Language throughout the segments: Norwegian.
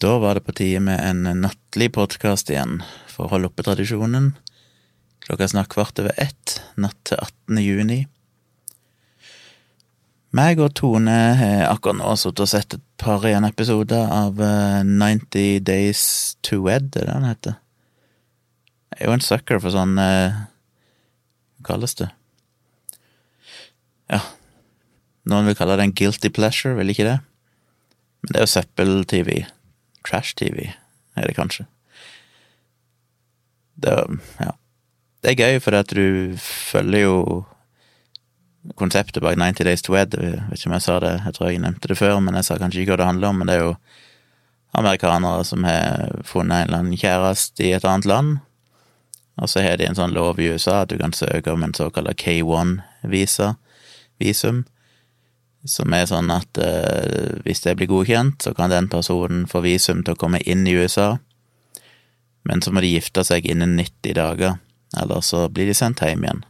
Da var det på tide med en nattlig podkast igjen, for å holde oppe tradisjonen. Klokka snart kvart over ett, natt til 18. juni. Meg og Tone har akkurat nå sittet og sett et par igjen episoder av 90 eh, Days to Wed, er det den heter? Jeg er jo en sucker for sånn eh, Hva kalles det? Ja, noen vil kalle det en guilty pleasure, vil ikke det? Men det er jo søppel-TV. Trash-TV, er det kanskje. Det, ja. det er gøy, for at du følger jo konseptet bak 90 Days to Wed. Jeg vet ikke om jeg sa det, jeg tror jeg nevnte det før, men jeg sa kanskje ikke hva det handler om. Men det er jo amerikanere som har funnet en eller annen kjæreste i et annet land, og så har de en sånn lov i USA at du kan søke om en såkalt K1-visa, visum, som er sånn at eh, hvis det blir godkjent, så kan den personen få visum til å komme inn i USA, men så må de gifte seg innen 90 dager, eller så blir de sendt hjem igjen.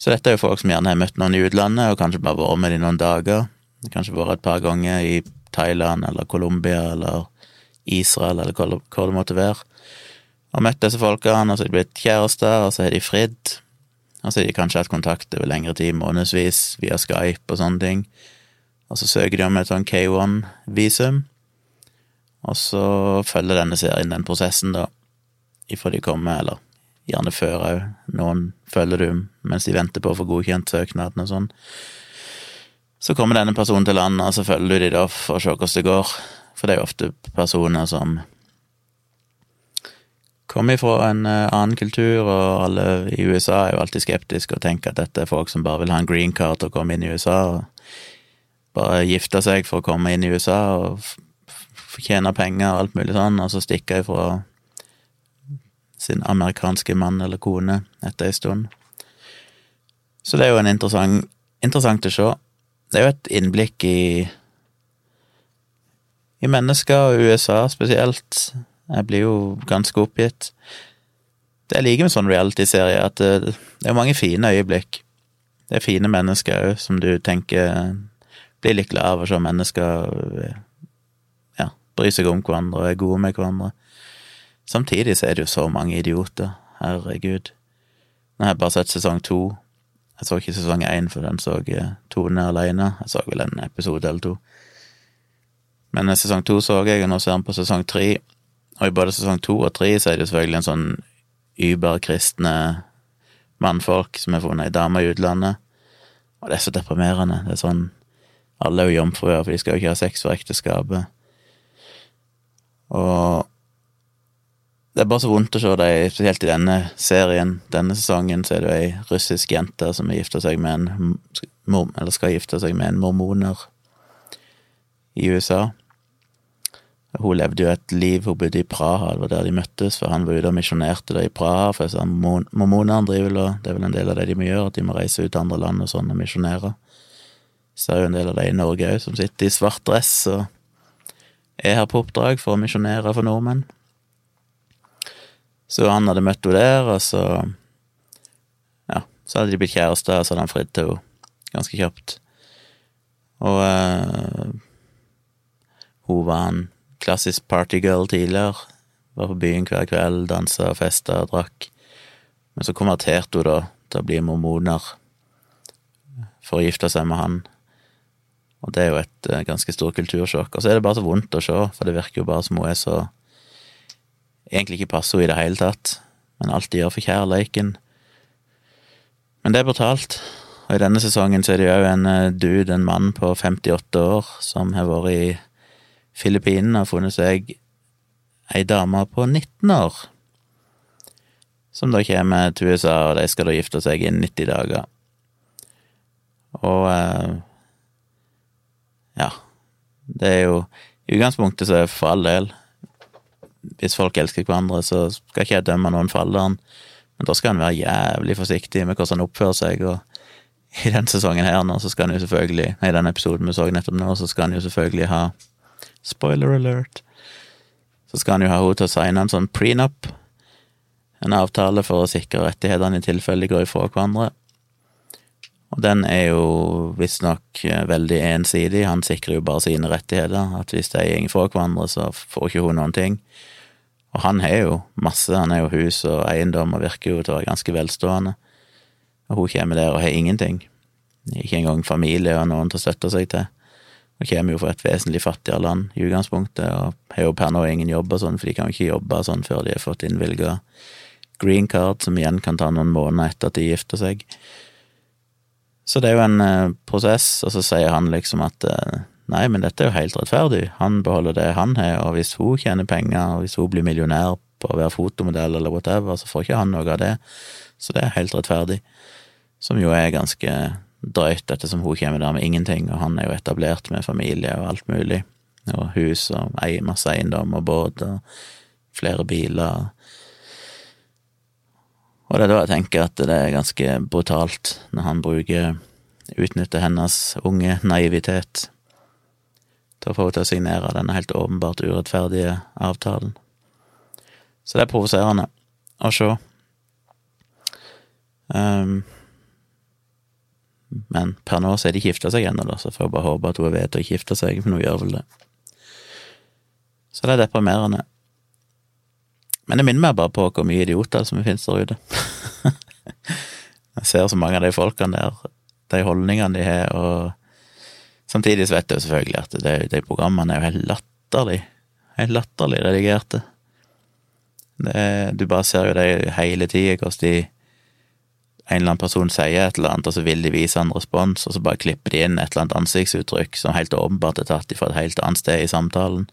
Så dette er jo folk som gjerne har møtt noen i utlandet, og kanskje bare vært med dem noen dager, kanskje vært et par ganger i Thailand eller Colombia eller Israel eller hva det måtte være, og møtt disse folkene, og så har de blitt kjærester, og så har de fridd, og de har kanskje hatt kontakt over lengre tid, månedsvis, via Skype og sånne ting. Og så søker de om et sånn K1-visum, og så følger denne serien den prosessen, da, ifra de kommer, eller gjerne før òg. Noen følger du mens de venter på å få godkjent søknaden og sånn. Så kommer denne personen til landet, og så følger du de da for å se hvordan det går. For det er jo ofte personer som kommer fra en eh, annen kultur, og alle i USA er jo alltid skeptiske og tenker at dette er folk som bare vil ha en green card og komme inn i USA, og bare gifte seg for å komme inn i USA og fortjene penger og alt mulig sånn, og så stikke ifra sin amerikanske mann eller kone etter ei stund. Så det er jo en interessant, interessant å se. Det er jo et innblikk i i mennesker, og USA spesielt, jeg blir jo ganske oppgitt. Det jeg liker med sånn reality-serie, at det, det er mange fine øyeblikk. Det er fine mennesker òg, som du tenker blir litt glad av å se mennesker ja, bry seg om hverandre og er gode med hverandre. Samtidig så er det jo så mange idioter. Herregud. Nå har jeg bare sett sesong to. Jeg så ikke sesong én, for den så Tone alene. Jeg så vel en episode eller to. Men sesong to så jeg, og nå ser han på sesong tre. Og i både sesong to og tre så er det jo selvfølgelig en sånn überkristne mannfolk som har funnet ei dame i utlandet. Og det er så deprimerende. Det er sånn Alle er jo jomfruer, for de skal jo ikke ha sex for ekteskapet. Og det er bare så vondt å se dem, spesielt i denne serien. Denne sesongen så er det jo ei russisk jente som gifter seg med en Eller skal gifte seg med en mormoner i USA. Hun levde jo et liv, hun bodde i Praha, det var der de møttes, for han var ute og misjonerte det i Praha, for sånn, mormonene driver vel, det er vel en del av det de må gjøre, at de må reise ut til andre land og sånn og misjonere. Så er jo en del av de i Norge òg, som sitter i svart dress og er her på oppdrag for å misjonere for nordmenn. Så han hadde møtt henne der, og så Ja, så hadde de blitt kjærester, og så hadde han fridd til henne ganske kjapt. Og øh, hun var en klassisk partygirl tidligere. Var på byen hver kveld, dansa festa drakk. Men så konverterte hun da til å bli mormoner for å gifte seg med han. Og det er jo et uh, ganske stort kultursjokk. Og så er det bare så vondt å se, for det virker jo bare som hun er så Egentlig ikke passer hun i det hele tatt, men alt de gjør for kjærleiken. Men det er brutalt. Og i denne sesongen så er det jo òg en uh, dude, en mann på 58 år, som har vært i Filippinene har funnet seg ei dame på 19 år, som da kommer til USA, og de skal da gifte seg innen 90 dager. Og eh, ja, det er jo I utgangspunktet så er det for all del Hvis folk elsker hverandre, så skal ikke jeg dømme noen for alderen, men da skal en være jævlig forsiktig med hvordan han oppfører seg, og i den sesongen her nå, så skal han jo selvfølgelig, i den episoden vi så nettopp nå, så skal han jo selvfølgelig ha Spoiler alert. Så skal han jo ha henne til å signe en sånn prenup, en avtale for å sikre rettighetene i tilfelle de går ifra hverandre. Og den er jo visstnok eh, veldig ensidig, han sikrer jo bare sine rettigheter, at hvis de går fra hverandre, så får ikke hun noen ting. Og han har jo masse, han har jo hus og eiendom og virker jo til å være ganske velstående. Og hun kommer der og har ingenting. Ikke engang familie og noen til å støtte seg til. Hun kommer jo fra et vesentlig fattigere land i utgangspunktet, og har jo per nå ingen jobb og sånn, for de kan jo ikke jobbe sånn før de har fått innvilga green card, som igjen kan ta noen måneder etter at de gifter seg. Så det er jo en eh, prosess, og så sier han liksom at eh, nei, men dette er jo helt rettferdig, han beholder det han har, og hvis hun tjener penger, og hvis hun blir millionær på å være fotomodell eller whatever, så får ikke han noe av det, så det er helt rettferdig. Som jo er ganske drøyt, ettersom hun kommer der med ingenting, og han er jo etablert med familie og alt mulig, og hus og masse eiendom og båt og flere biler. Og det er da jeg tenker at det er ganske brutalt når han bruker Utnytter hennes unge naivitet til å få henne til å signere denne helt åpenbart urettferdige avtalen. Så det er provoserende å se. Um, men per nå så er de gifta seg ennå, så får jeg bare håpe at hun vet å gifte seg, for hun gjør vel det. Så det er deprimerende. Men det minner meg bare på hvor mye idioter som finnes der ute. jeg ser så mange av de folkene der, de holdningene de har, og samtidig så vet jeg jo selvfølgelig at de, de programmene er jo helt latterlig, helt latterlig redigerte. Det, du bare ser jo det hele tida, hvordan de en eller annen person sier et eller annet, og så vil de vise en respons, og så bare klipper de inn et eller annet ansiktsuttrykk som helt åpenbart er tatt fra et helt annet sted i samtalen.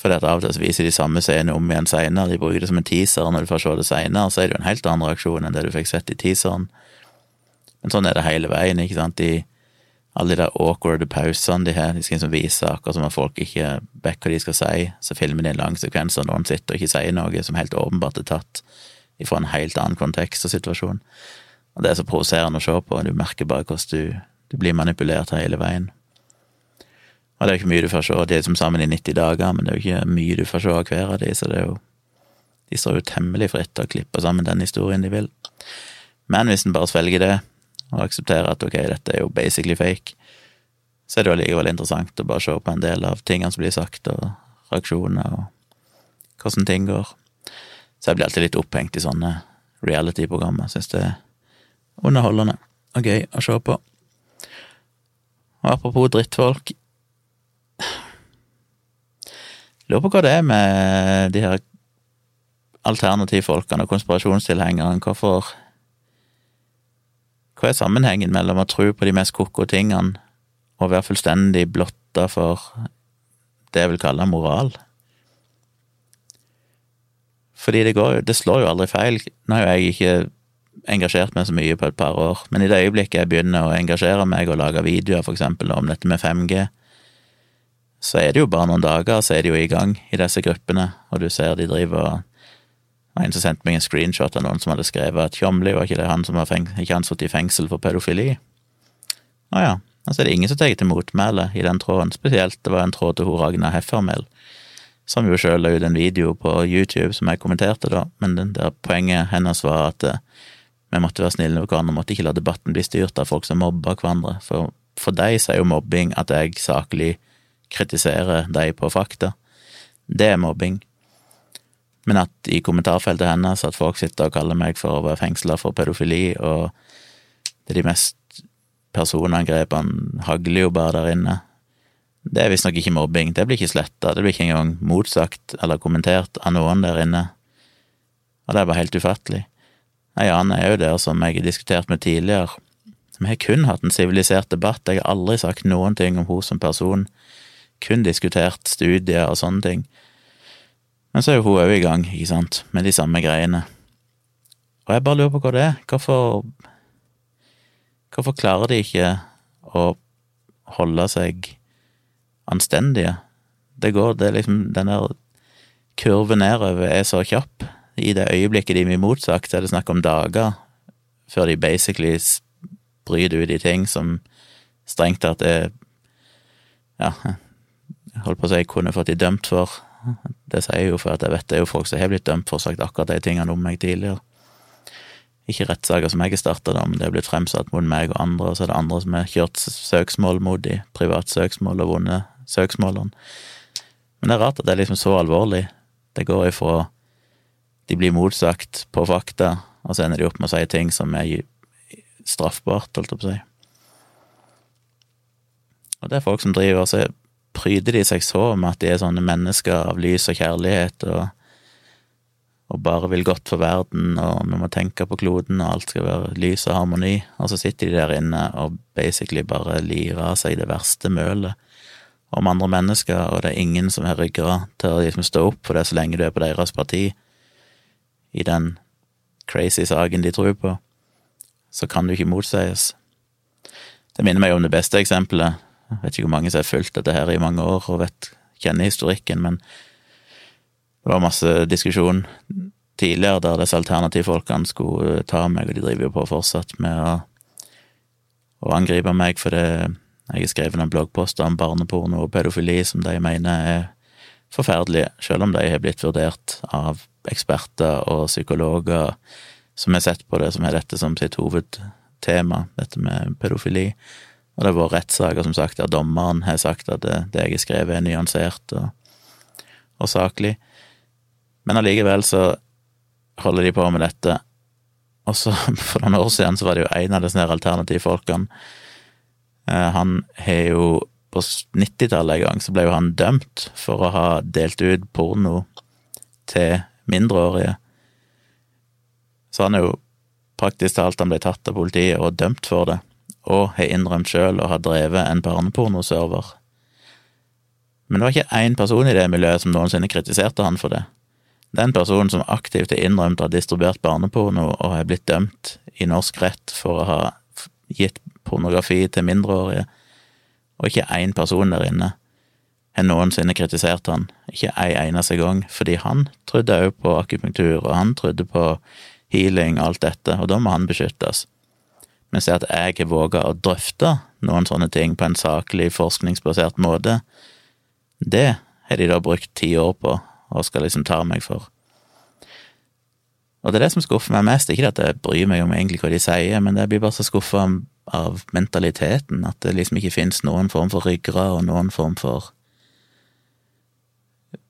Fordi at av og til viser de samme scene om igjen seinere. De bruker det som en teaser, når du får se det seinere, så er det jo en helt annen reaksjon enn det du fikk sett i teaseren. Men sånn er det hele veien, ikke sant. De, alle de der awkward pausene de har, de skal liksom vise akkurat som at folk ikke vet hva de skal si, så filmer de en lang sekvens der noen sitter og ikke sier noe som helt åpenbart er tatt ifra en helt annen kontekst og situasjon. Og det er så provoserende å se på, du merker bare hvordan du, du blir manipulert hele veien. Og det er jo ikke mye du får se, de er som sammen i 90 dager, men det er jo ikke mye du får se av hver av de, så det er jo De står jo temmelig fritt til å klippe sammen den historien de vil. Men hvis en bare svelger det, og aksepterer at ok, dette er jo basically fake, så er det jo allikevel interessant å bare se på en del av tingene som blir sagt, og reaksjoner, og hvordan ting går. Så jeg blir alltid litt opphengt i sånne reality-programmer. Syns det er underholdende og gøy å se på. Og apropos drittfolk, Lurer på hva det er med de her alternativfolkene og konspirasjonstilhengerne. Hvorfor Hva er sammenhengen mellom å tro på de mest ko-ko tingene og være fullstendig blotta for det jeg vil kalle moral? Fordi det går Det slår jo aldri feil. Nå har jo jeg ikke engasjert meg så mye på et par år, men i det øyeblikket jeg begynner å engasjere meg og lage videoer, for eksempel, om dette med 5G, så er det jo bare noen dager, så er de jo i gang i disse gruppene, og du ser de driver og en som sendte meg en screenshot av noen som hadde skrevet at Tjomli var ikke det han som var feng ikke han satt i fengsel for pedofili? Å ja, altså er det ingen som tar til motmæle i den tråden, spesielt det var en tråd til hun Ragna Heffermel, som jo sjøl la ut en video på YouTube som jeg kommenterte da, men den der poenget hennes var at eh, vi måtte være snille med hverandre, måtte ikke la debatten bli styrt av folk som mobber hverandre, for for deg sier er jo mobbing at jeg saklig kritiserer dem på fakta. Det er mobbing. Men at i kommentarfeltet hennes at folk sitter og kaller meg for å være fengsla for pedofili, og det er de mest personangrepene hagler jo bare der inne. Det er visstnok ikke mobbing, det blir ikke sletta, det blir ikke engang motsagt eller kommentert av noen der inne. Og det er bare helt ufattelig. Ei annen er jo der som jeg har diskutert med tidligere. Vi har kun hatt en sivilisert debatt, jeg har aldri sagt noen ting om henne som person kun diskutert studier og sånne ting. Men så er jo hun òg i gang, ikke sant, med de samme greiene. Og jeg bare lurer på hva det er. Hvorfor Hvorfor klarer de ikke å holde seg anstendige? Det går, det er liksom Den der kurven nedover er så kjapp. I det øyeblikket de blir motsagt, er det snakk om dager før de basically bryter ut i ting som strengt tatt er ja, holdt på å si, jeg kunne fått de dømt for. Det sier jeg jo for at jeg vet det er jo folk som har blitt dømt for å sagt akkurat de tingene om meg tidligere. ikke rettssaker som jeg har starta, men det er blitt fremsatt mot meg og andre, og så er det andre som har kjørt søksmål mot de, privat søksmål og vunnet søksmålene. Men det er rart at det er liksom så alvorlig. Det går ifra de blir motsagt på fakta, og så ender de opp med å si ting som er straffbart, holdt jeg på å si. Og det er folk som driver, og så pryder de seg så med at de er sånne mennesker av lys og kjærlighet, og og bare vil godt for verden, og vi må tenke på kloden, og alt skal være lys og harmoni, og så sitter de der inne og basically bare lirer av seg det verste mølet om andre mennesker, og det er ingen som har ryggrad til å liksom stå opp for det så lenge du er på deres parti, i den crazy saken de tror på, så kan du ikke motsies. Det minner meg om det beste eksempelet. Jeg vet ikke hvor mange som har fulgt dette her i mange år og vet, kjenner historikken, men det var masse diskusjon tidligere der disse alternativfolkene skulle ta meg, og de driver jo på fortsatt med å, å angripe meg for det jeg har skrevet noen bloggposter om barneporno og pedofili som de mener er forferdelige, selv om de har blitt vurdert av eksperter og psykologer som har sett på det, som har dette som sitt hovedtema, dette med pedofili. Og det har vært rettssaker, som sagt, der dommeren har sagt at det, det jeg har skrevet, er nyansert og, og saklig. Men allikevel så holder de på med dette. Og så, for noen år siden, så var det jo en av disse alternativfolkene. Eh, han har jo På 90-tallet en gang så ble jo han dømt for å ha delt ut porno til mindreårige. Så han er jo praktisk talt han ble tatt av politiet og dømt for det, og har innrømt sjøl å ha drevet en barnepornoserver. Men det var ikke én person i det miljøet som noensinne kritiserte han for det. Den personen som aktivt har innrømt å ha distribuert barneporno og har blitt dømt i norsk rett for å ha gitt pornografi til mindreårige, og ikke én person der inne har noensinne kritisert han, ikke ei eneste gang, fordi han trodde òg på akupunktur, og han trodde på healing og alt dette, og da må han beskyttes. Men se at jeg har våga å drøfte noen sånne ting på en saklig, forskningsbasert måte, det har de da brukt ti år på og skal liksom ta meg for. Og det er det som skuffer meg mest, ikke at jeg bryr meg om egentlig hva de sier, men jeg blir bare så skuffa av mentaliteten, at det liksom ikke fins noen form for ryggrad og noen form for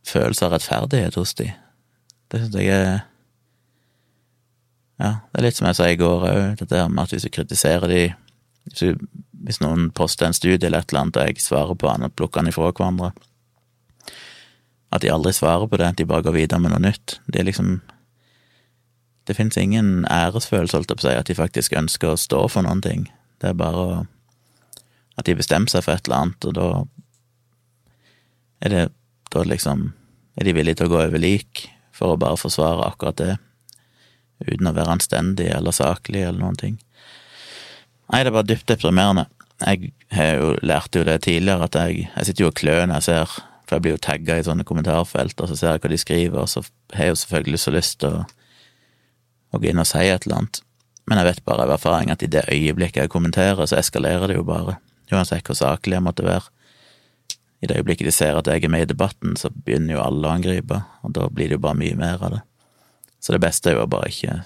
følelse av rettferdighet hos de. Det syns jeg er Ja, det er litt som jeg sa i går òg, dette med at hvis du kritiserer de hvis, du, hvis noen poster en studie eller et eller annet, og jeg svarer på han og plukker han ifra hverandre, at de aldri svarer på det, at de bare går videre med noe nytt. Det er liksom Det fins ingen æresfølelse, holdt jeg på å si, at de faktisk ønsker å stå for noen ting. Det er bare At de bestemmer seg for et eller annet, og da er det Da liksom Er de villige til å gå over lik for å bare forsvare akkurat det, uten å være anstendig eller saklig eller noen ting. Nei, det er bare dypt deprimerende. Jeg har jo lært jo det tidligere, at jeg, jeg sitter jo og klør når jeg ser for jeg blir jo tagga i sånne kommentarfelt, og så ser jeg hva de skriver, og så har jeg jo selvfølgelig så lyst til å, å gå inn og si et eller annet. Men jeg vet bare av erfaring at i det øyeblikket jeg kommenterer, så eskalerer det jo bare. Uansett hvor saklig jeg måtte være. I det øyeblikket de ser at jeg er med i debatten, så begynner jo alle å angripe, og da blir det jo bare mye mer av det. Så det beste er jo å bare ikke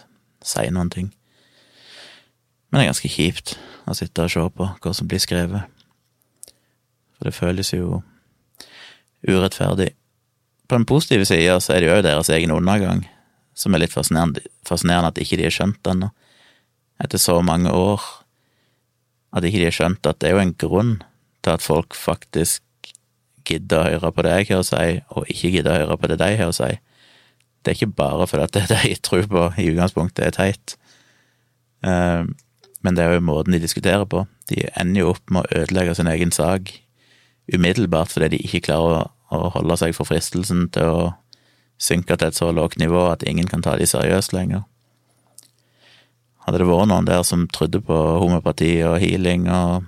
si noen ting. Men det er ganske kjipt å sitte og se på hva som blir skrevet. For det føles jo urettferdig. På den positive sida så er det jo òg deres egen undergang, som er litt fascinerende, fascinerende at ikke de har skjønt ennå, etter så mange år, at ikke de har skjønt at det er jo en grunn til at folk faktisk gidder å høre på det jeg har å si, og ikke gidder å høre på det de har å si. Det er ikke bare fordi at det de tror på i utgangspunktet er teit, eh, men det er jo måten de diskuterer på. De ender jo opp med å ødelegge sin egen sak umiddelbart fordi de ikke klarer å, holde seg for fristelsen til å synke til et så lågt nivå at ingen kan ta de seriøst lenger. Hadde det vært noen der som trodde på homopati og healing og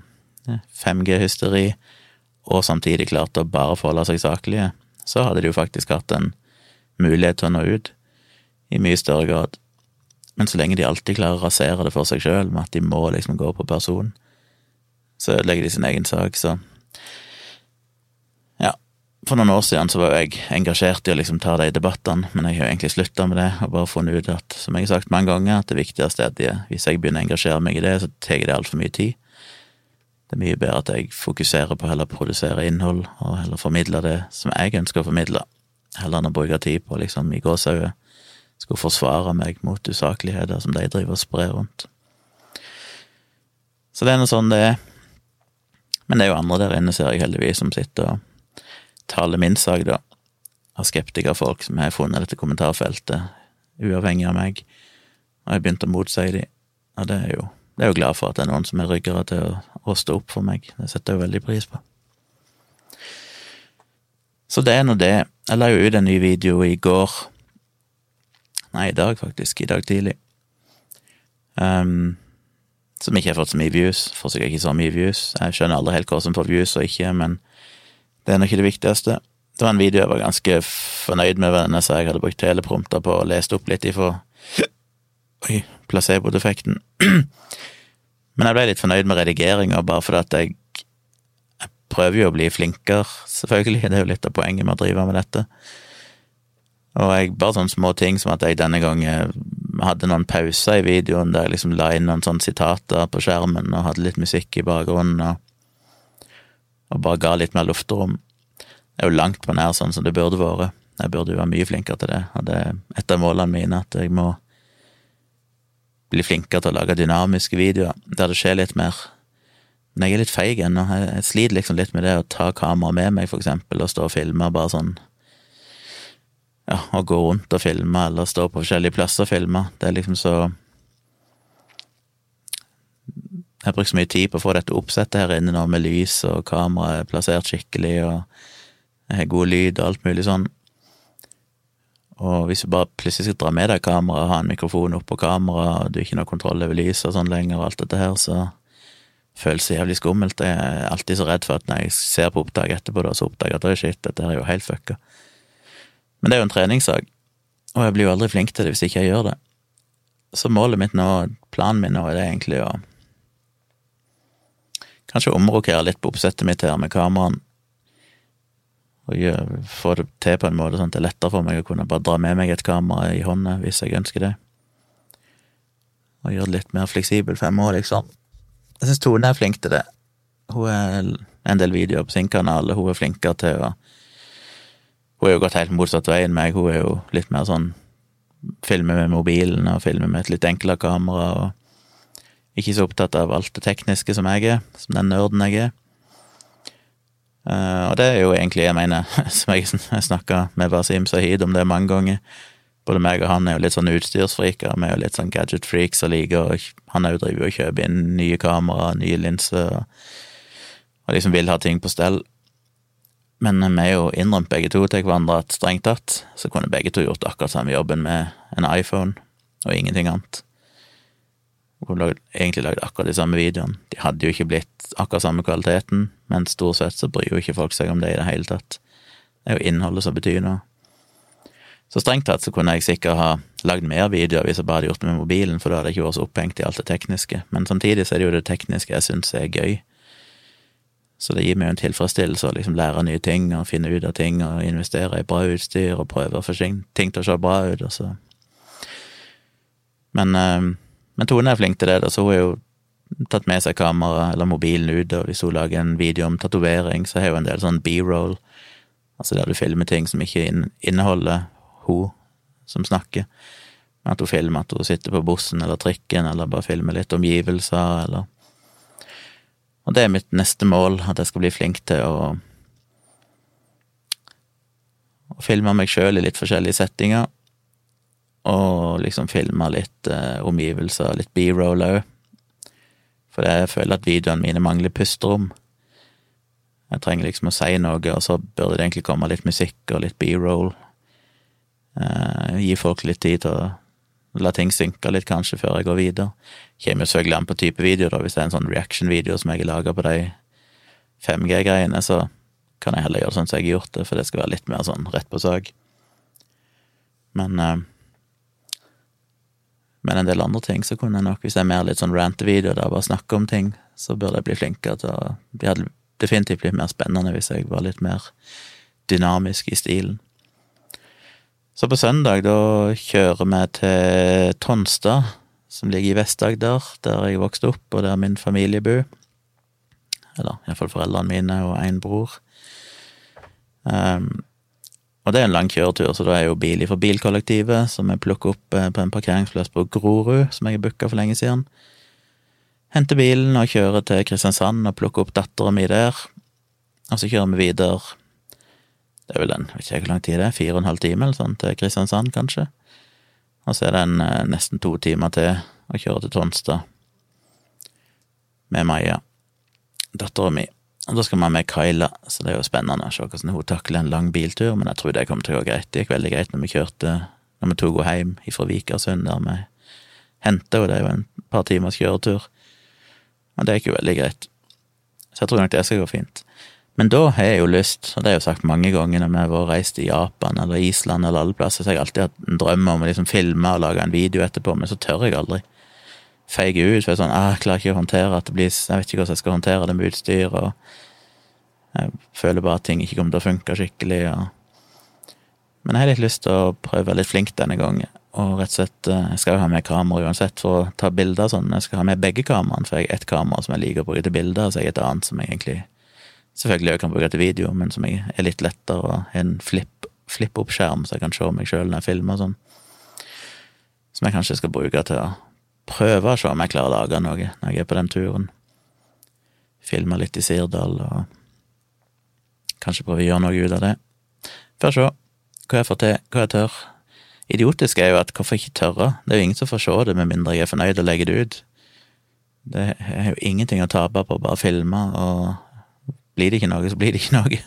5G-hysteri, og samtidig klarte å bare forholde seg saklige, så hadde de jo faktisk hatt en mulighet til å nå ut i mye større grad. Men så lenge de alltid klarer å rasere det for seg sjøl, med at de må liksom gå på person, så ødelegger de sin egen sak, så For noen år siden så var jeg engasjert i å liksom ta de debattene, men jeg har jo egentlig slutta med det, og bare funnet ut at, som jeg har sagt mange ganger, at det viktigste er at hvis jeg begynner å engasjere meg i det, så tar det altfor mye tid. Det er mye bedre at jeg fokuserer på å heller produsere innhold, og heller formidle det som jeg ønsker å formidle, heller enn å bruke tid på liksom i gåsehauget skulle forsvare meg mot usakligheter som de driver og sprer rundt. Så det er nå sånn det er. Men det er jo andre der inne, ser jeg heldigvis, som sitter og taler min sak, da, av skeptikerfolk som har funnet dette kommentarfeltet, uavhengig av meg, og jeg har begynt å motsi dem. og det er jo det er jo glad for at det er noen som er ryggere til å, å stå opp for meg, det setter jeg jo veldig pris på. Så det er nå det. Jeg la jo ut en ny video i går, nei, i dag faktisk, i dag tidlig, um, som ikke har fått så mye views, får sikkert ikke så mye views, jeg skjønner aldri helt hva som får views og ikke, men det er nå ikke det viktigste. Det var en video jeg var ganske fornøyd med, den så jeg hadde brukt teleprompter på og lest opp litt ifra Oi, placebo-defekten. Men jeg ble litt fornøyd med redigeringa, bare fordi at jeg, jeg prøver jo å bli flinkere, selvfølgelig, det er jo litt av poenget med å drive med dette. Og jeg, bare sånne små ting som at jeg denne gangen hadde noen pauser i videoen der jeg liksom la inn noen sånne sitater på skjermen og hadde litt musikk i bakgrunnen. og og bare ga litt mer luftrom. Det er jo langt på nær sånn som det burde vært. Jeg burde jo være mye flinkere til det, og det er et av målene mine at jeg må bli flinkere til å lage dynamiske videoer, der det skjer litt mer. Men jeg er litt feig ennå. Jeg sliter liksom litt med det å ta kameraet med meg, for eksempel, og stå og filme bare sånn Ja, å gå rundt og filme, eller stå på forskjellige plasser og filme. Det er liksom så jeg har brukt så mye tid på å få dette oppsettet her inne nå, med lys og kameraet plassert skikkelig, og jeg har god lyd og alt mulig sånn. Og hvis du bare plutselig skal dra med deg kamera, ha en mikrofon oppå kamera, og du ikke har kontroll over lyset og sånn lenger, og alt dette her, så føles det jævlig skummelt. Jeg er alltid så redd for at når jeg ser på opptak etterpå, da, så oppdager jeg at shit, dette her er jo helt fucka. Men det er jo en treningssak, og jeg blir jo aldri flink til det hvis ikke jeg gjør det. Så målet mitt nå, planen min nå, er det egentlig å Kanskje omrokere litt på oppsettet mitt her med kameraene. Og få det til på en måte sånn at det er lettere for meg å kunne bare dra med meg et kamera i hånda hvis jeg ønsker det. Og gjøre det litt mer fleksibelt må liksom. Jeg syns Tone er flink til det. Hun er en del videoer på sin kanal, og hun er flinkere til å Hun er jo gått helt motsatt vei enn meg. Hun er jo litt mer sånn Filmer med mobilen og filmer med et litt enklere kamera. og ikke så opptatt av alt det tekniske som jeg er, som den nerden jeg er. Uh, og det er jo egentlig, jeg mener, som jeg, jeg snakka med Basim Sahid om det mange ganger. Både meg og han er jo litt sånn utstyrsfriker, vi er jo litt sånn gadget-freaks og liker og Han òg driver jo og kjøper inn nye kamera, nye linser, og, og liksom vil ha ting på stell. Men vi er jo innrømt begge to til hverandre at strengt tatt så kunne begge to gjort akkurat samme jobben med en iPhone og ingenting annet. Lagde, egentlig lagd akkurat de samme videoene. De hadde jo ikke blitt akkurat samme kvaliteten, men stort sett så bryr jo ikke folk seg om det i det hele tatt. Det er jo innholdet som betyr noe. Så strengt tatt så kunne jeg sikkert ha lagd mer videoer hvis jeg bare hadde gjort det med mobilen, for da hadde jeg ikke vært så opphengt i alt det tekniske. Men samtidig så er det jo det tekniske jeg syns er gøy. Så det gir meg jo en tilfredsstillelse å liksom lære nye ting og finne ut av ting og investere i bra utstyr og prøve å få ting til å se bra ut, og så Men øh, men Tone er flink til det, da, så hun har jo tatt med seg kamera eller mobilen ut, og hvis hun lager en video om tatovering, så har hun en del sånn b-roll, altså der du filmer ting som ikke inneholder hun som snakker, at hun filmer at hun sitter på bussen eller trikken, eller bare filmer litt omgivelser, eller Og det er mitt neste mål, at jeg skal bli flink til å å filme meg sjøl i litt forskjellige settinger, og liksom filma litt eh, omgivelser, litt b-roll òg. For jeg føler at videoene mine mangler pusterom. Jeg trenger liksom å si noe, og så burde det egentlig komme litt musikk og litt b-roll. Eh, gi folk litt tid til å la ting synke litt, kanskje, før jeg går videre. Kommer jo selvfølgelig an på type video, da. Hvis det er en sånn reaction-video som jeg har laga på de 5G-greiene, så kan jeg heller gjøre sånn som jeg har gjort det, for det skal være litt mer sånn rett på sak. Men eh, men en del andre ting så kunne jeg nok, hvis jeg er mer litt sånn rant-video der jeg bare snakker om ting, så burde jeg bli flinkere til å Det hadde definitivt blitt mer spennende hvis jeg var litt mer dynamisk i stilen. Så på søndag, da kjører vi til Tonstad, som ligger i Vest-Agder, der jeg vokste opp, og der min familie bor. Eller iallfall foreldrene mine og en bror. Um, og det er en lang kjøretur, så da er jo bil fra bilkollektivet, som jeg plukker opp eh, på en parkeringsplass på Grorud, som jeg har booka for lenge siden. Henter bilen og kjører til Kristiansand og plukker opp dattera mi der. Og så kjører vi videre Det er vel en, vet ikke hvor lang tid det er, fire og en halv time eller sånn til Kristiansand, kanskje. Og så er det en, eh, nesten to timer til å kjøre til Tonstad med Maja, dattera mi. Og da skal man med Kyla, så det er jo spennende å se hvordan hun takler en lang biltur, men jeg tror det kommer til å gå greit. Det gikk veldig greit når vi kjørte, når vi tok henne hjem fra Vikersund, der vi henta henne, det er jo en par timers kjøretur. Og det gikk jo veldig greit. Så jeg tror nok det skal gå fint. Men da har jeg jo lyst, og det jeg jo sagt mange ganger når vi har reist i Japan eller Island eller alle plasser, så har jeg alltid hatt en drøm om å liksom filme og lage en video etterpå, men så tør jeg aldri feige ut. For jeg er sånn, ah, jeg klarer ikke å håndtere at det blir Jeg vet ikke hvordan jeg skal håndtere det med utstyr, og jeg føler bare at ting ikke kommer til å funke skikkelig. Og... Men jeg har litt lyst til å prøve å være litt flink denne gangen. Og rett og slett, eh, Jeg skal jo ha med kamera uansett for å ta bilder sånn. Jeg skal ha med begge kameraene, for jeg har ett kamera som jeg liker å bruke til bilder, og så jeg et annet som jeg egentlig selvfølgelig også kan bruke til video, men som jeg er litt lettere og har en flipp-opp-skjerm, så jeg kan se meg sjøl når jeg filmer og sånn. Som jeg kanskje skal bruke til å prøve å se om jeg klarer å lage noe når jeg er på den turen. Filme litt i Sirdal og kanskje prøve å gjøre noe ut av det. Får se hva jeg får til, hva jeg tør. Idiotisk er jo at hvorfor ikke tørre? Det er jo ingen som får se det med mindre jeg er fornøyd og legger det ut. Det er jo ingenting å tape på å bare filme, og blir det ikke noe, så blir det ikke noe.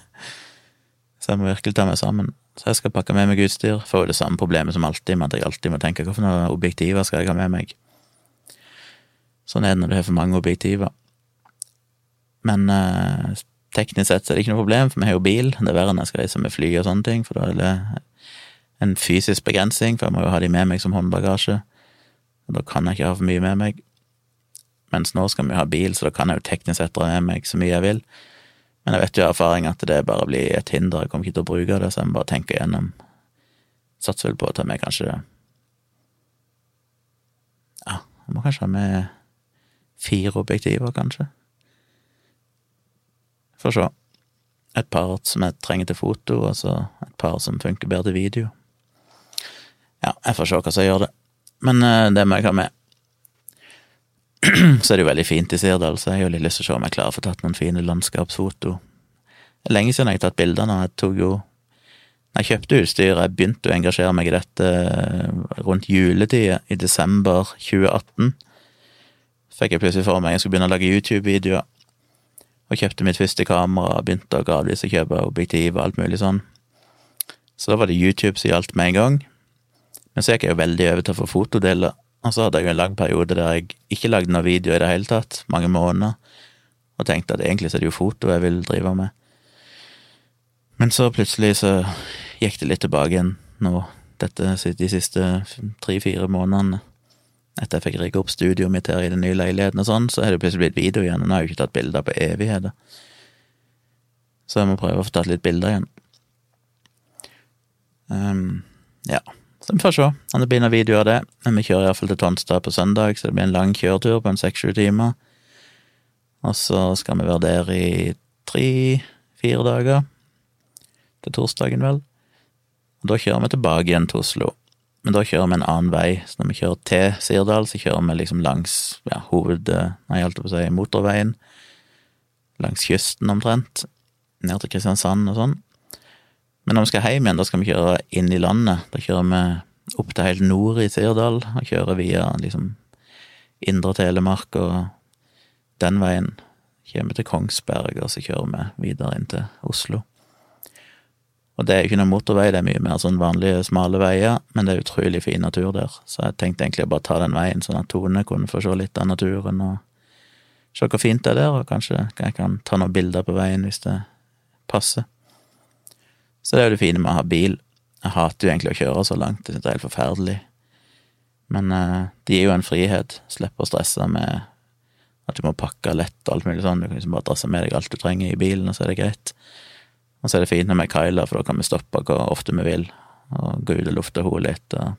Så jeg må virkelig ta meg sammen. Så jeg skal pakke med meg utstyr. Får jo det samme problemet som alltid, med at jeg alltid må tenke noen objektiver skal jeg ha med meg. Sånn er det når du har for mange objektiver. Men eh, teknisk sett så er det ikke noe problem, for vi har jo bil. Det er verre når jeg skal reise med fly og sånne ting, for da er det en fysisk begrensning, for jeg må jo ha de med meg som håndbagasje. Og da kan jeg ikke ha for mye med meg. Mens nå skal vi ha bil, så da kan jeg jo teknisk sett dra med meg så mye jeg vil. Men jeg vet jo av erfaring at det bare blir et hinder, jeg kommer ikke til å bruke det, så jeg må bare tenke igjennom. Satser vel på å ta med kanskje Ja, jeg må kanskje ha med Fire objektiver, kanskje. Får se. Et par som jeg trenger til foto, og så et par som funker bedre til video. Ja, jeg får se hva som gjør det. Men uh, det må jeg ha med. så er det jo veldig fint i Sirdal, så jeg har jo litt lyst til å se om jeg klarer å få tatt noen fine landskapsfoto. Det er lenge siden jeg har tatt bilder nå. Jeg tok jo jeg kjøpte utstyr, jeg begynte å engasjere meg i dette eh, rundt juletida, i desember 2018 fikk jeg plutselig for meg jeg skulle begynne å lage YouTube-videoer. Og kjøpte mitt første kamera, begynte å gradvis å kjøpe objektiv og alt mulig sånn. Så da var det YouTube som gjaldt med en gang. Men så gikk jeg jo veldig over til å få fotodeler, og så hadde jeg jo en lang periode der jeg ikke lagde noen video i det hele tatt, mange måneder, og tenkte at egentlig så er det jo foto jeg vil drive med. Men så plutselig så gikk det litt tilbake igjen nå, dette de siste tre-fire månedene etter jeg fikk rigga opp studioet mitt her i den nye leiligheten og sånn, så er det plutselig blitt video igjen, og nå har jeg ikke tatt bilder på evigheter. Så jeg må prøve å få tatt litt bilder igjen. Um, ja, så vi får se om det blir noen videoer av det. Men vi kjører iallfall til Tonstad på søndag, så det blir en lang kjøretur på en seks-sju timer. Og så skal vi være der i tre-fire dager. Til torsdagen, vel. Og da kjører vi tilbake igjen til Oslo. Men da kjører vi en annen vei. Så når vi kjører til Sirdal, så kjører vi liksom langs ja, hoved... Nei, jeg på å si motorveien. Langs kysten omtrent. Ned til Kristiansand og sånn. Men når vi skal hjem igjen, da skal vi kjøre inn i landet. Da kjører vi opp til helt nord i Sirdal, og kjører via liksom indre Telemark og den veien. Kommer til Kongsberg, og så kjører vi videre inn til Oslo. Og det er jo ikke noen motorvei, det er mye mer sånn vanlige, smale veier, men det er utrolig fin natur der, så jeg tenkte egentlig å bare ta den veien, sånn at Tone kunne få se litt av naturen og se hvor fint det er der, og kanskje jeg kan ta noen bilder på veien hvis det passer. Så det er jo det fine med å ha bil. Jeg hater jo egentlig å kjøre så langt, det er helt forferdelig. Men uh, det gir jo en frihet, Slipper å stresse med at du må pakke lett og alt mulig sånn, du kan liksom bare drasse med deg alt du trenger i bilen, og så er det greit. Og så er det fint er Kyla, for da kan vi stoppe hvor ofte vi vil, og gå ut og lufte henne litt, og,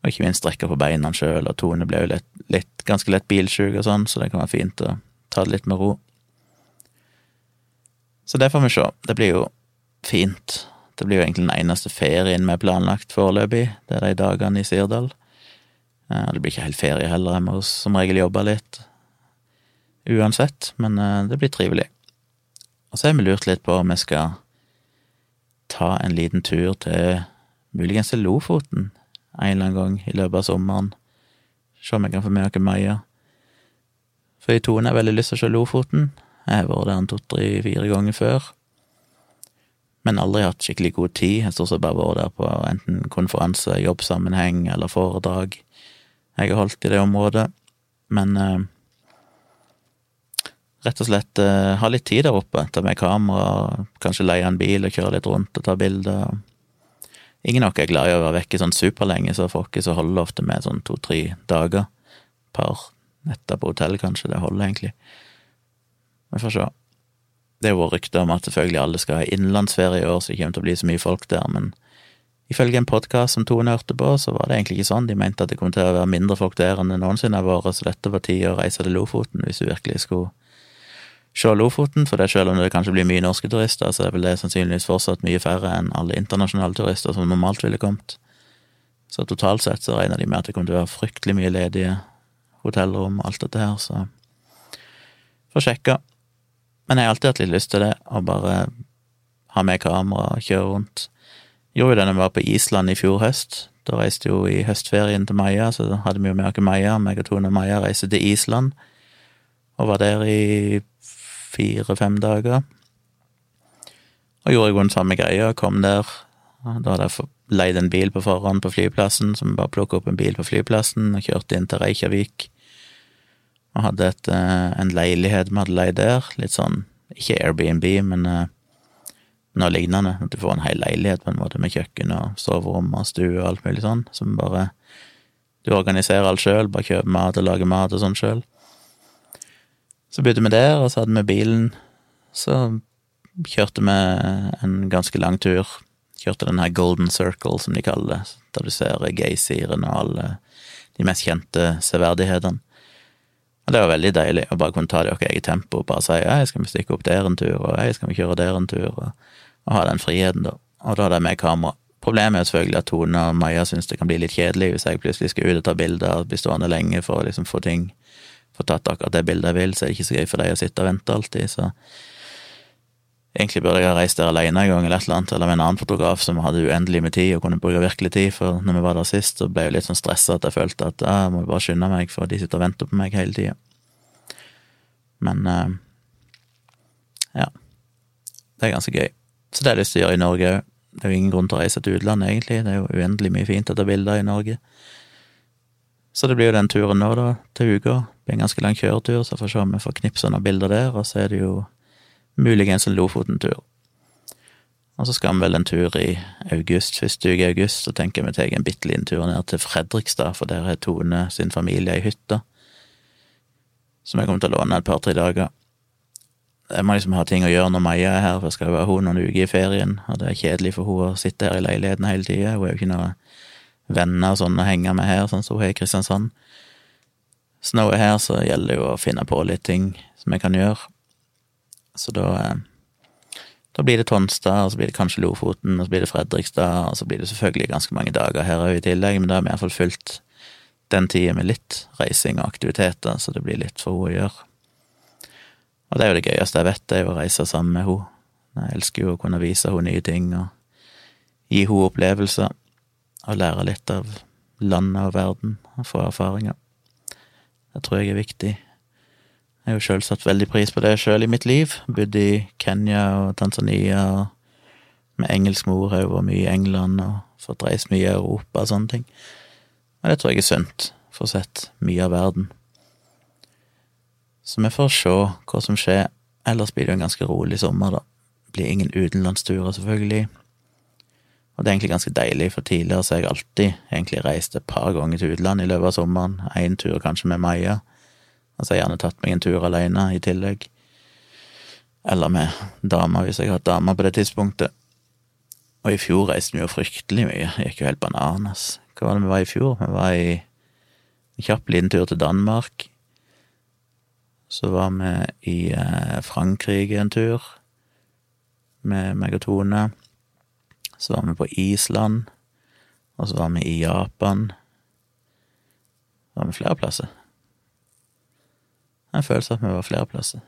og ikke minst strekke på beina sjøl, og Tone blir jo litt, litt, ganske lett bilsjuk og sånn, så det kan være fint å ta det litt med ro. Så det får vi se. Det blir jo fint. Det blir jo egentlig den eneste ferien vi har planlagt foreløpig, det er de dagene i Sirdal. Eh, det blir ikke helt ferie heller, jeg må som regel jobbe litt uansett, men eh, det blir trivelig. Og så har vi lurt litt på om vi skal ta en liten tur til muligens til Lofoten en eller annen gang i løpet av sommeren. Se om jeg kan få med oss Maja. For i Tone har veldig lyst til å se Lofoten. Jeg har vært der to-tre-fire ganger før. Men aldri hatt skikkelig god tid. Jeg har stort sett bare vært der på enten konferanse, jobbsammenheng eller foredrag jeg har holdt i det området. Men eh, rett og slett uh, ha litt tid der oppe. Ta med kamera, kanskje leie en bil og kjøre litt rundt og ta bilder. Ingen av oss er glad i å være vekke sånn superlenge, så folk så holder ofte med sånn to-tre dager. Par netter på hotell, kanskje. Det holder egentlig. Vi får se. Det er jo rykter om at selvfølgelig alle skal ha innenlandsferie i år, så det kommer til å bli så mye folk der, men ifølge en podkast som Tone hørte på, så var det egentlig ikke sånn. De mente at det kom til å være mindre folk der enn det noensinne har vært, så dette var tid å reise til Lofoten hvis du virkelig skulle se Lofoten, for det selv om det kanskje blir mye norske turister, så er vel det sannsynligvis fortsatt mye færre enn alle internasjonale turister som normalt ville kommet. Så totalt sett så regner de med at det kommer til å være fryktelig mye ledige hotellrom og alt dette her, så får sjekke. Men jeg har alltid hatt litt lyst til det, å bare ha med kamera og kjøre rundt. Gjorde jo det da vi var på Island i fjor høst. Da reiste jo i høstferien til Maja, så hadde vi jo med oss Maja. Meg og Tone og Maja reiste til Island og var der i fire-fem dager. Og gjorde jo den samme greia, kom der. Da hadde jeg leid en bil på forhånd på flyplassen, så vi bare plukka opp en bil på flyplassen og kjørte inn til Reykjavik. Og hadde et, eh, en leilighet vi hadde leid der, litt sånn, ikke Airbnb, men eh, noe lignende. At du får en hel leilighet på en måte, med kjøkken og soverom og stue og alt mulig sånn, som bare Du organiserer alt sjøl, bare kjøper mat og lager mat og sånn sjøl. Så bodde vi der, og så hadde vi bilen. Så kjørte vi en ganske lang tur. Kjørte den her Golden Circle, som de kaller det, der du ser geysiren og alle de mest kjente severdighetene. Og det var veldig deilig å bare kunne ta det i vårt eget tempo og bare si ja, skal vi stikke opp der en tur, og ja, skal vi kjøre der en tur, og, og ha den friheten, da. Og da hadde jeg med kamera. Problemet er selvfølgelig at Tone og Maja syns det kan bli litt kjedelig hvis jeg plutselig skal ut og ta bilder og bli stående lenge for å liksom få ting få tatt akkurat det bildet jeg vil, så er det ikke så gøy for deg å sitte og vente alltid, så Egentlig burde jeg ha reist der alene en gang, eller et eller annet, eller med en annen fotograf som hadde uendelig med tid og kunne bruke virkelig tid, for når vi var der sist, så ble jeg litt sånn stressa at jeg følte at jeg må bare skynde meg, for de sitter og venter på meg hele tida. Men uh, ja. Det er ganske gøy. Så det har jeg lyst til å gjøre i Norge òg. Det er jo ingen grunn til å reise til utlandet, egentlig. Det er jo uendelig mye fint å ta bilder i Norge. Så det blir jo den turen nå, da, til uka. Det blir en ganske lang kjøretur, så får vi se om vi får knipsa noen bilder der, og så er det jo muligens en Lofoten-tur. Og så skal vi vel en tur i august, første uke i august, så tenker vi tar en bitte liten tur ned til Fredrikstad, for der er Tone sin familie i hytte. som jeg kommer til å låne et par-tre dager. Jeg må liksom ha ting å gjøre når Maja er her, for jeg skal jo være hun noen uker i ferien, og det er kjedelig for hun å sitte her i leiligheten hele tida, hun er jo ikke noe venner og sånn å henge med her, sånn som hun er i Kristiansand. Så når hun er her, så gjelder det jo å finne på litt ting som jeg kan gjøre. Så da eh, Da blir det Tonstad, og så blir det kanskje Lofoten, og så blir det Fredrikstad, og så blir det selvfølgelig ganske mange dager her òg i tillegg, men da har vi iallfall fulgt den tida med litt reising og aktiviteter, så det blir litt for henne å gjøre. Og det er jo det gøyeste jeg vet, det er jo å reise sammen med henne. Jeg elsker jo å kunne vise henne nye ting og gi henne opplevelser og lære litt av landet og verden og få erfaringer. Det tror jeg er viktig. Jeg har jo sjøl satt veldig pris på det sjøl i mitt liv. Bodd i Kenya og Tanzania med engelsk mor, òg, og mye i England og fått reist mye i Europa og sånne ting. Og det tror jeg er sunt. Få sett mye av verden. Så vi får se hva som skjer. Ellers blir det jo en ganske rolig sommer, da. Blir ingen utenlandsturer, selvfølgelig. Og det er egentlig ganske deilig, for tidligere så har jeg alltid egentlig reist et par ganger til utlandet i løpet av sommeren. Én tur kanskje med Maja. Og så har jeg gjerne tatt meg en tur alene i tillegg. Eller med dama, hvis jeg har hatt dame på det tidspunktet. Og i fjor reiste vi jo fryktelig mye. Det gikk jo helt bananas. Hva var det vi var i fjor? Vi var i en kjapp liten tur til Danmark. Så var vi i eh, Frankrike en tur med meg og Tone. Så var vi på Island. Og så var vi i Japan. Var vi flere plasser? Jeg føler at vi var flere plasser.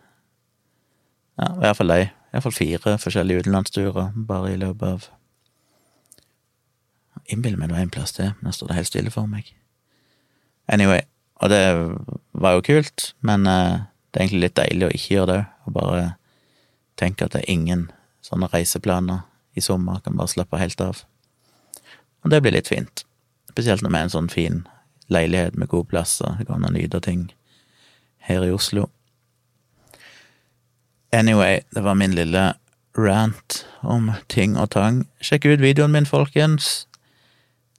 Ja, i hvert fall de. Iallfall fire forskjellige utenlandsturer bare i løpet av Innbiller meg det var en plass til, men da står det helt stille for meg. Anyway, og det var jo kult, men uh, det er egentlig litt deilig å ikke gjøre det, og bare tenke at det er ingen sånne reiseplaner i sommer, kan bare slappe helt av. Og det blir litt fint, spesielt når vi er en sånn fin leilighet med gode plasser, det går an å nyte ting her i Oslo. Anyway, det var min lille rant om ting og tang. Sjekk ut videoen min, folkens.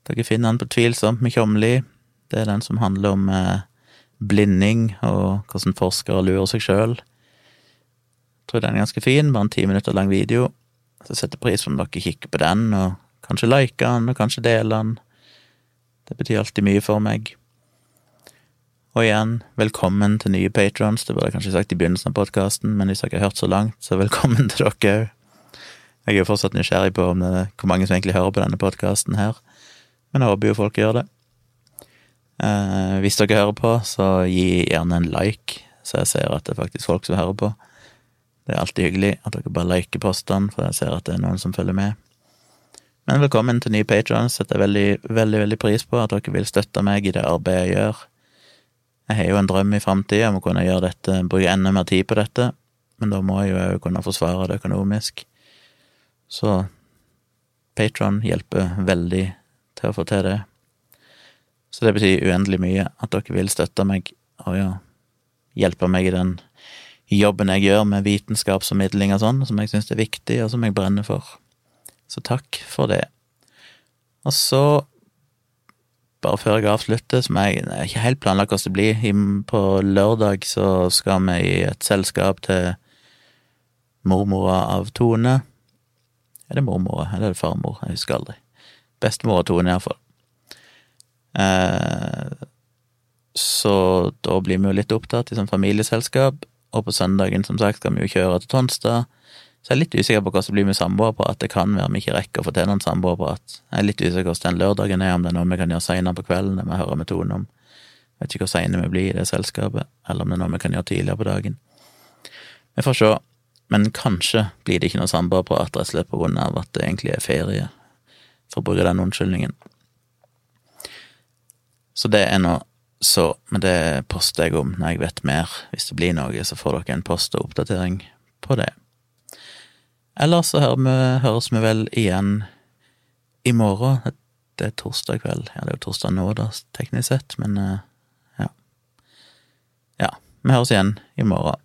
Dere finner den på Tvilsomt med Tjomli. Det er den som handler om eh, blinding og hvordan forskere lurer seg sjøl. Tror den er ganske fin, bare en ti minutter lang video. Så setter pris på om dere kikker på den, og kanskje liker den, og kanskje deler den. Det betyr alltid mye for meg. Og igjen, velkommen til nye patrons. Det burde jeg kanskje sagt i begynnelsen av podkasten, men hvis dere har hørt så langt, så velkommen til dere òg. Jeg er jo fortsatt nysgjerrig på det er hvor mange som egentlig hører på denne podkasten her, men jeg håper jo folk gjør det. Eh, hvis dere hører på, så gi gjerne en like, så jeg ser at det er faktisk folk som hører på. Det er alltid hyggelig at dere bare liker postene, for jeg ser at det er noen som følger med. Men velkommen til nye patrons. Setter jeg veldig, veldig, veldig pris på at dere vil støtte meg i det arbeidet jeg gjør. Jeg har jo en drøm i framtida om å kunne gjøre dette, bruke enda mer tid på dette, men da må jeg jo òg kunne forsvare det økonomisk. Så Patron hjelper veldig til å få til det. Så det betyr uendelig mye at dere vil støtte meg og ja, hjelpe meg i den jobben jeg gjør med vitenskapsformidling og sånn, som jeg syns er viktig, og som jeg brenner for. Så takk for det. Og så bare før jeg avslutter, som jeg, jeg ikke helt planlagt hvordan det blir. På lørdag så skal vi i et selskap til mormora av Tone. Er det mormora, eller er det farmor? Jeg husker aldri. Bestemor av Tone, iallfall. Eh, så da blir vi jo litt opptatt i sånn familieselskap, og på søndagen, som sagt, skal vi jo kjøre til Tonstad så jeg er litt usikker på hva som blir med samboerprat. Det kan være vi ikke rekker å få til noen samboerprat. Jeg er litt usikker på hvordan den lørdagen er, om det er noe vi kan gjøre seinere på kvelden, det må jeg høre med Tone om. Jeg vet ikke hvor seine vi blir i det selskapet, eller om det er noe vi kan gjøre tidligere på dagen. Vi får se. Men kanskje blir det ikke noe samboerprat, rett og slett på grunn av at det egentlig er ferie, for å bruke den unnskyldningen. Så det er nå så, men det poster jeg om når jeg vet mer. Hvis det blir noe, så får dere en post og oppdatering på det. Ellers så vi, høres vi vel igjen i morgen. Det er torsdag kveld. Ja, det er jo torsdag nå, da, teknisk sett, men uh, ja. Ja, vi høres igjen i morgen.